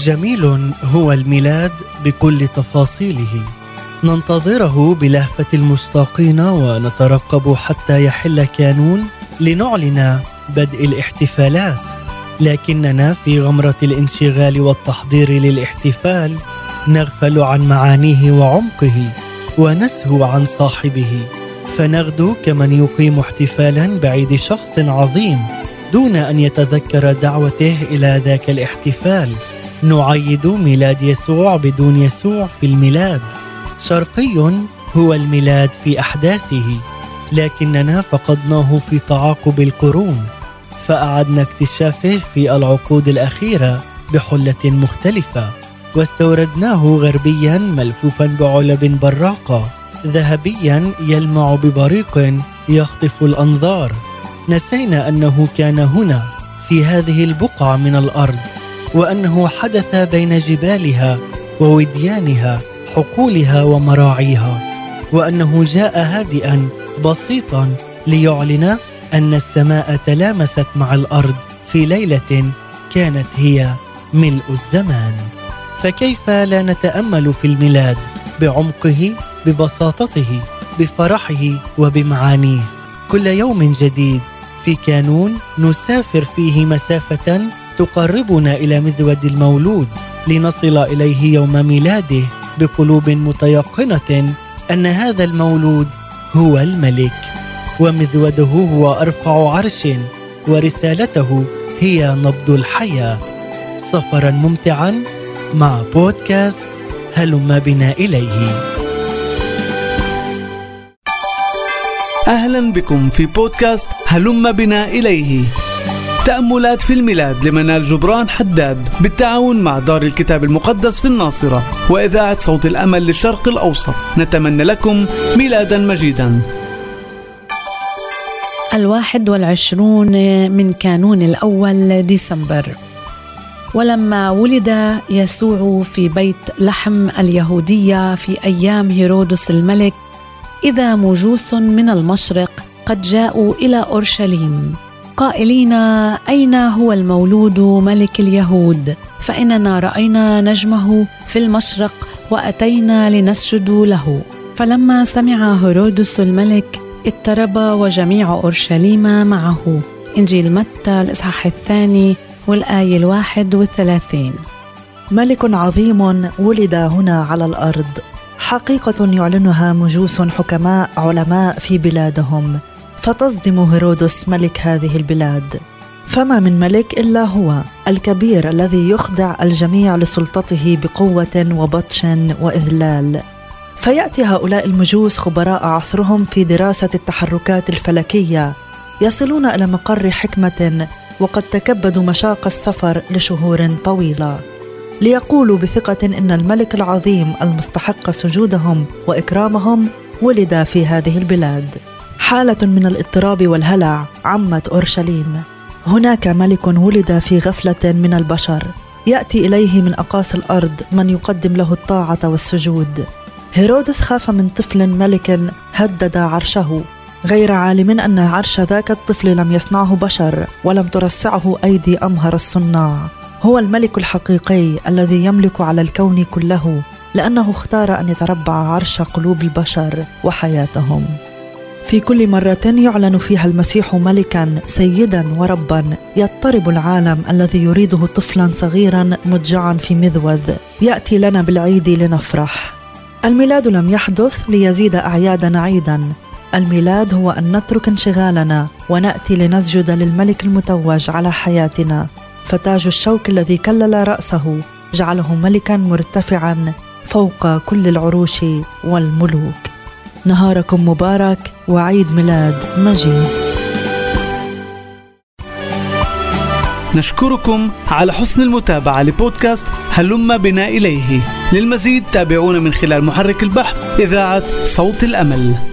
جميل هو الميلاد بكل تفاصيله. ننتظره بلهفة المشتاقين ونترقب حتى يحل كانون لنعلن بدء الاحتفالات. لكننا في غمرة الانشغال والتحضير للاحتفال نغفل عن معانيه وعمقه ونسهو عن صاحبه. فنغدو كمن يقيم احتفالا بعيد شخص عظيم دون أن يتذكر دعوته إلى ذاك الاحتفال. نعيد ميلاد يسوع بدون يسوع في الميلاد. شرقي هو الميلاد في أحداثه لكننا فقدناه في تعاقب القرون فأعدنا اكتشافه في العقود الأخيرة بحلة مختلفة واستوردناه غربيا ملفوفا بعلب براقة ذهبيا يلمع ببريق يخطف الأنظار. نسينا أنه كان هنا في هذه البقعة من الأرض. وأنه حدث بين جبالها ووديانها حقولها ومراعيها وأنه جاء هادئا بسيطا ليعلن أن السماء تلامست مع الأرض في ليلة كانت هي ملء الزمان. فكيف لا نتأمل في الميلاد بعمقه ببساطته بفرحه وبمعانيه؟ كل يوم جديد في كانون نسافر فيه مسافة تقربنا إلى مذود المولود لنصل إليه يوم ميلاده بقلوب متيقنة أن هذا المولود هو الملك ومذوده هو أرفع عرش ورسالته هي نبض الحياة. سفرا ممتعا مع بودكاست هلم بنا إليه. أهلا بكم في بودكاست هلم بنا إليه. تأملات في الميلاد لمنال جبران حداد بالتعاون مع دار الكتاب المقدس في الناصرة وإذاعة صوت الأمل للشرق الأوسط. نتمنى لكم ميلادا مجيدا. الواحد والعشرون من كانون الأول ديسمبر. ولما ولد يسوع في بيت لحم اليهودية في أيام هيرودس الملك إذا مجوس من المشرق قد جاءوا إلى أورشليم. قائلين أين هو المولود ملك اليهود؟ فإننا رأينا نجمه في المشرق وأتينا لنسجد له. فلما سمع هيرودس الملك اضطرب وجميع أورشليم معه. إنجيل متى الإصحاح الثاني والآية الواحد والثلاثين. ملك عظيم ولد هنا على الأرض. حقيقة يعلنها مجوس حكماء علماء في بلادهم. فتصدم هيرودس ملك هذه البلاد. فما من ملك إلا هو الكبير الذي يخضع الجميع لسلطته بقوة وبطش وإذلال. فيأتي هؤلاء المجوس خبراء عصرهم في دراسة التحركات الفلكية. يصلون إلى مقر حكمة وقد تكبدوا مشاق السفر لشهور طويلة. ليقولوا بثقة إن الملك العظيم المستحق سجودهم وإكرامهم ولد في هذه البلاد. حالة من الاضطراب والهلع عمت أورشليم. هناك ملك ولد في غفلة من البشر. يأتي إليه من أقاصي الأرض من يقدم له الطاعة والسجود. هيرودس خاف من طفل ملك هدد عرشه. غير عالم أن عرش ذاك الطفل لم يصنعه بشر ولم ترصعه أيدي أمهر الصناع. هو الملك الحقيقي الذي يملك على الكون كله لأنه اختار أن يتربع عرش قلوب البشر وحياتهم. في كل مرة يعلن فيها المسيح ملكا سيدا وربا يضطرب العالم الذي يريده طفلا صغيرا مضجعا في مذوذ يأتي لنا بالعيد لنفرح. الميلاد لم يحدث ليزيد أعيادنا عيدا. الميلاد هو أن نترك انشغالنا ونأتي لنسجد للملك المتوج على حياتنا. فتاج الشوك الذي كلل رأسه جعله ملكا مرتفعا فوق كل العروش والملوك. نهاركم مبارك وعيد ميلاد مجيد. نشكركم على حسن المتابعة لبودكاست هلم بنا إليه. للمزيد تابعونا من خلال محرك البحث إذاعة صوت الأمل.